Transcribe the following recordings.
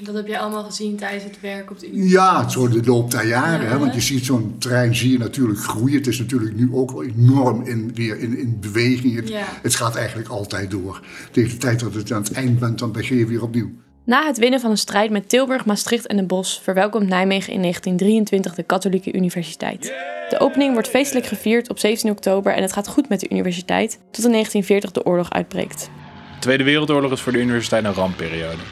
En dat heb je allemaal gezien tijdens het werk op de universiteit? Ja, zo de loop der jaren. Ja. Hè? Want je ziet zo'n terrein zie je natuurlijk groeien. Het is natuurlijk nu ook wel enorm in, weer in, in beweging. Het, Ja. het gaat eigenlijk altijd door. Tegen de tijd dat het aan het eind bent, dan begin je weer opnieuw. Na het winnen van een strijd met Tilburg, Maastricht en Den Bosch verwelkomt Nijmegen in 1923 de Katholieke Universiteit. De opening wordt feestelijk gevierd op 17 oktober en het gaat goed met de universiteit tot in 1940 de oorlog uitbreekt. De Tweede Wereldoorlog is voor de universiteit een rampperiode.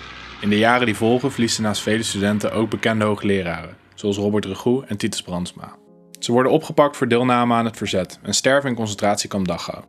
In de jaren die volgen verliezen naast vele studenten ook bekende hoogleraren, zoals Robert Regoe en Titus Brandsma. Ze worden opgepakt voor deelname aan het verzet en sterven in concentratiekamp Dachau.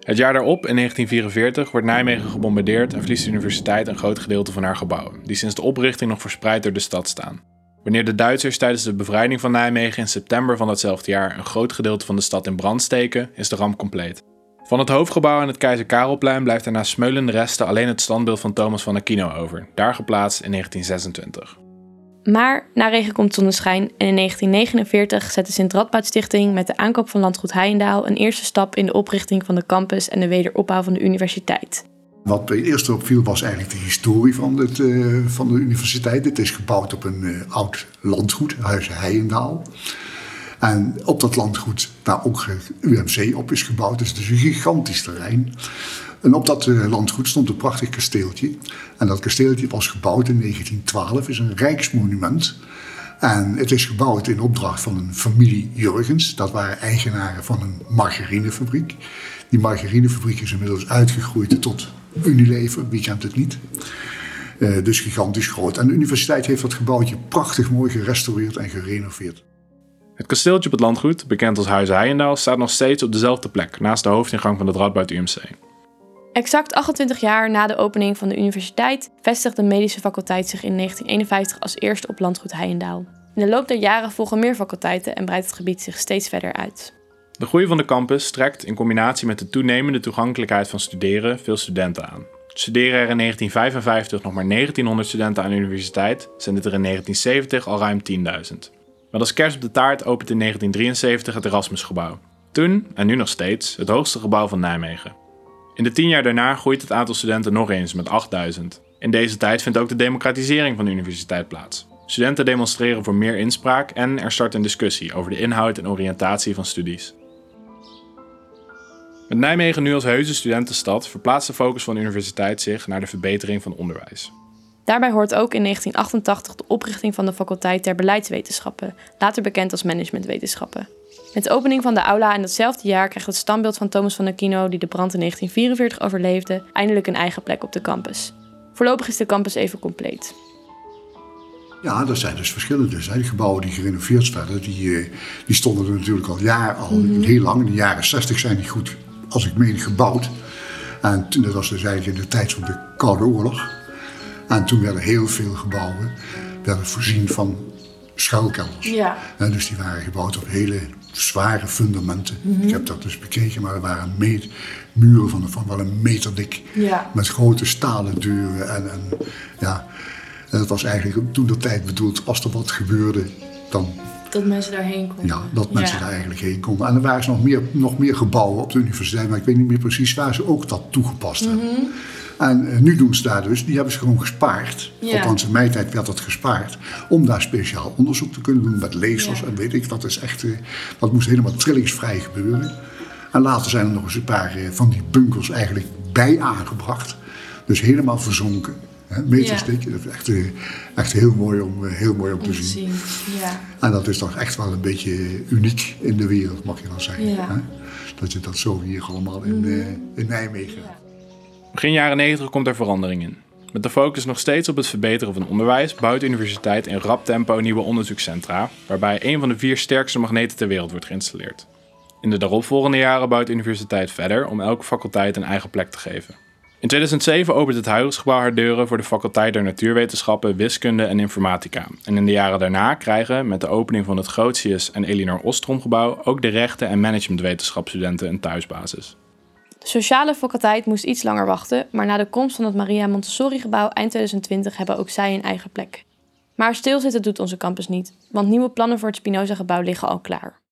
Het jaar daarop, in 1944, wordt Nijmegen gebombardeerd en verliest de universiteit een groot gedeelte van haar gebouwen, die sinds de oprichting nog verspreid door de stad staan. Wanneer de Duitsers tijdens de bevrijding van Nijmegen in september van datzelfde jaar een groot gedeelte van de stad in brand steken, is de ramp compleet. Van het hoofdgebouw aan het Keizer Karelplein blijft er na smeulende resten alleen het standbeeld van Thomas van Aquino over, daar geplaatst in 1926. Maar na regen komt zonneschijn en in 1949 zet de Sint-Radboud Stichting met de aankoop van landgoed Heijendaal een eerste stap in de oprichting van de campus en de wederopbouw van de universiteit. Wat mij eerst opviel was eigenlijk de historie van, het, eh, van de universiteit. Het is gebouwd op een eh, oud landgoed, Huizen Heijendaal. En op dat landgoed waar ook UMC op is gebouwd. Dus het is een gigantisch terrein. En op dat eh, landgoed stond een prachtig kasteeltje. En dat kasteeltje was gebouwd in 1912, is een rijksmonument. En het is gebouwd in opdracht van een familie Jurgens. Dat waren eigenaren van een margarinefabriek. Die margarinefabriek is inmiddels uitgegroeid tot Unilever, wie kent het niet. Eh, dus gigantisch groot. En de universiteit heeft dat gebouwtje prachtig mooi gerestaureerd en gerenoveerd. Het kasteeltje op het landgoed, bekend als Huizen Heijendaal, staat nog steeds op dezelfde plek, naast de hoofdingang van het Radboud UMC. Exact 28 jaar na de opening van de universiteit vestigt de medische faculteit zich in 1951 als eerste op landgoed Heijendaal. In de loop der jaren volgen meer faculteiten en breidt het gebied zich steeds verder uit. De groei van de campus trekt in combinatie met de toenemende toegankelijkheid van studeren veel studenten aan. Studeren er in 1955 nog maar 1900 studenten aan de universiteit, zijn dit er in 1970 al ruim 10.000. Met als kerst op de taart opent in 1973 het Erasmusgebouw. Toen, en nu nog steeds, het hoogste gebouw van Nijmegen. In de tien jaar daarna groeit het aantal studenten nog eens met 8000. In deze tijd vindt ook de democratisering van de universiteit plaats. Studenten demonstreren voor meer inspraak en er start een discussie over de inhoud en oriëntatie van studies. Met Nijmegen nu als heuse studentenstad verplaatst de focus van de universiteit zich naar de verbetering van onderwijs. Daarbij hoort ook in 1988 de oprichting van de faculteit der beleidswetenschappen, later bekend als managementwetenschappen. Met de opening van de aula in datzelfde jaar krijgt het standbeeld van Thomas van Aquino, die de brand in 1944 overleefde, eindelijk een eigen plek op de campus. Voorlopig is de campus even compleet. Ja, er zijn dus verschillen. Dus, hè. Die gebouwen die gerenoveerd werden, die, eh, die stonden er natuurlijk al jaren, al heel lang. In de jaren 60 zijn die goed, als ik meen, gebouwd. En dat was dus eigenlijk in de tijd van de Koude Oorlog. En toen werden heel veel gebouwen werden voorzien van schuilkelders. Ja. En dus die waren gebouwd op hele zware fundamenten. Ik heb dat dus bekeken, maar er waren meet, muren van, van wel een meter dik. Ja. Met grote stalen deuren. En, en, ja, en het was eigenlijk toen de tijd bedoeld, als er wat gebeurde, dan Dat mensen daarheen konden. ja, dat mensen Ja. daar eigenlijk heen konden. En er waren nog meer, nog meer gebouwen op de universiteit, maar ik weet niet meer precies waar ze ook dat toegepast hebben. En eh, nu doen ze daar dus, die hebben ze gewoon gespaard. Ja. Althans, in mijn tijd werd dat gespaard. Om daar speciaal onderzoek te kunnen doen met lasers Ja. en weet ik. Dat is echt, eh, dat moest helemaal trillingsvrij gebeuren. En later zijn er nog eens een paar eh, van die bunkers eigenlijk bij aangebracht. Dus helemaal verzonken. Meters Ja. Dat is echt, echt heel mooi om, heel mooi om te Om te zien. zien. Ja. En dat is toch echt wel een beetje uniek in de wereld, mag je wel zeggen. Dat je dat zo hier allemaal in, eh, in Nijmegen. Begin jaren 90 komt er verandering in. Met de focus nog steeds op het verbeteren van onderwijs bouwt de universiteit in rap tempo nieuwe onderzoekscentra, waarbij een van de vier sterkste magneten ter wereld wordt geïnstalleerd. In de daaropvolgende jaren bouwt de universiteit verder om elke faculteit een eigen plek te geven. In 2007 opent het Huigersgebouw haar deuren voor de faculteit der natuurwetenschappen, wiskunde en informatica. En in de jaren daarna krijgen, met de opening van het Grotius en Elinor Ostromgebouw, ook de rechten- en managementwetenschapsstudenten een thuisbasis. Sociale faculteit moest iets langer wachten, maar na de komst van het Maria Montessori gebouw eind 2020 hebben ook zij een eigen plek. Maar stilzitten doet onze campus niet, want nieuwe plannen voor het Spinoza gebouw liggen al klaar.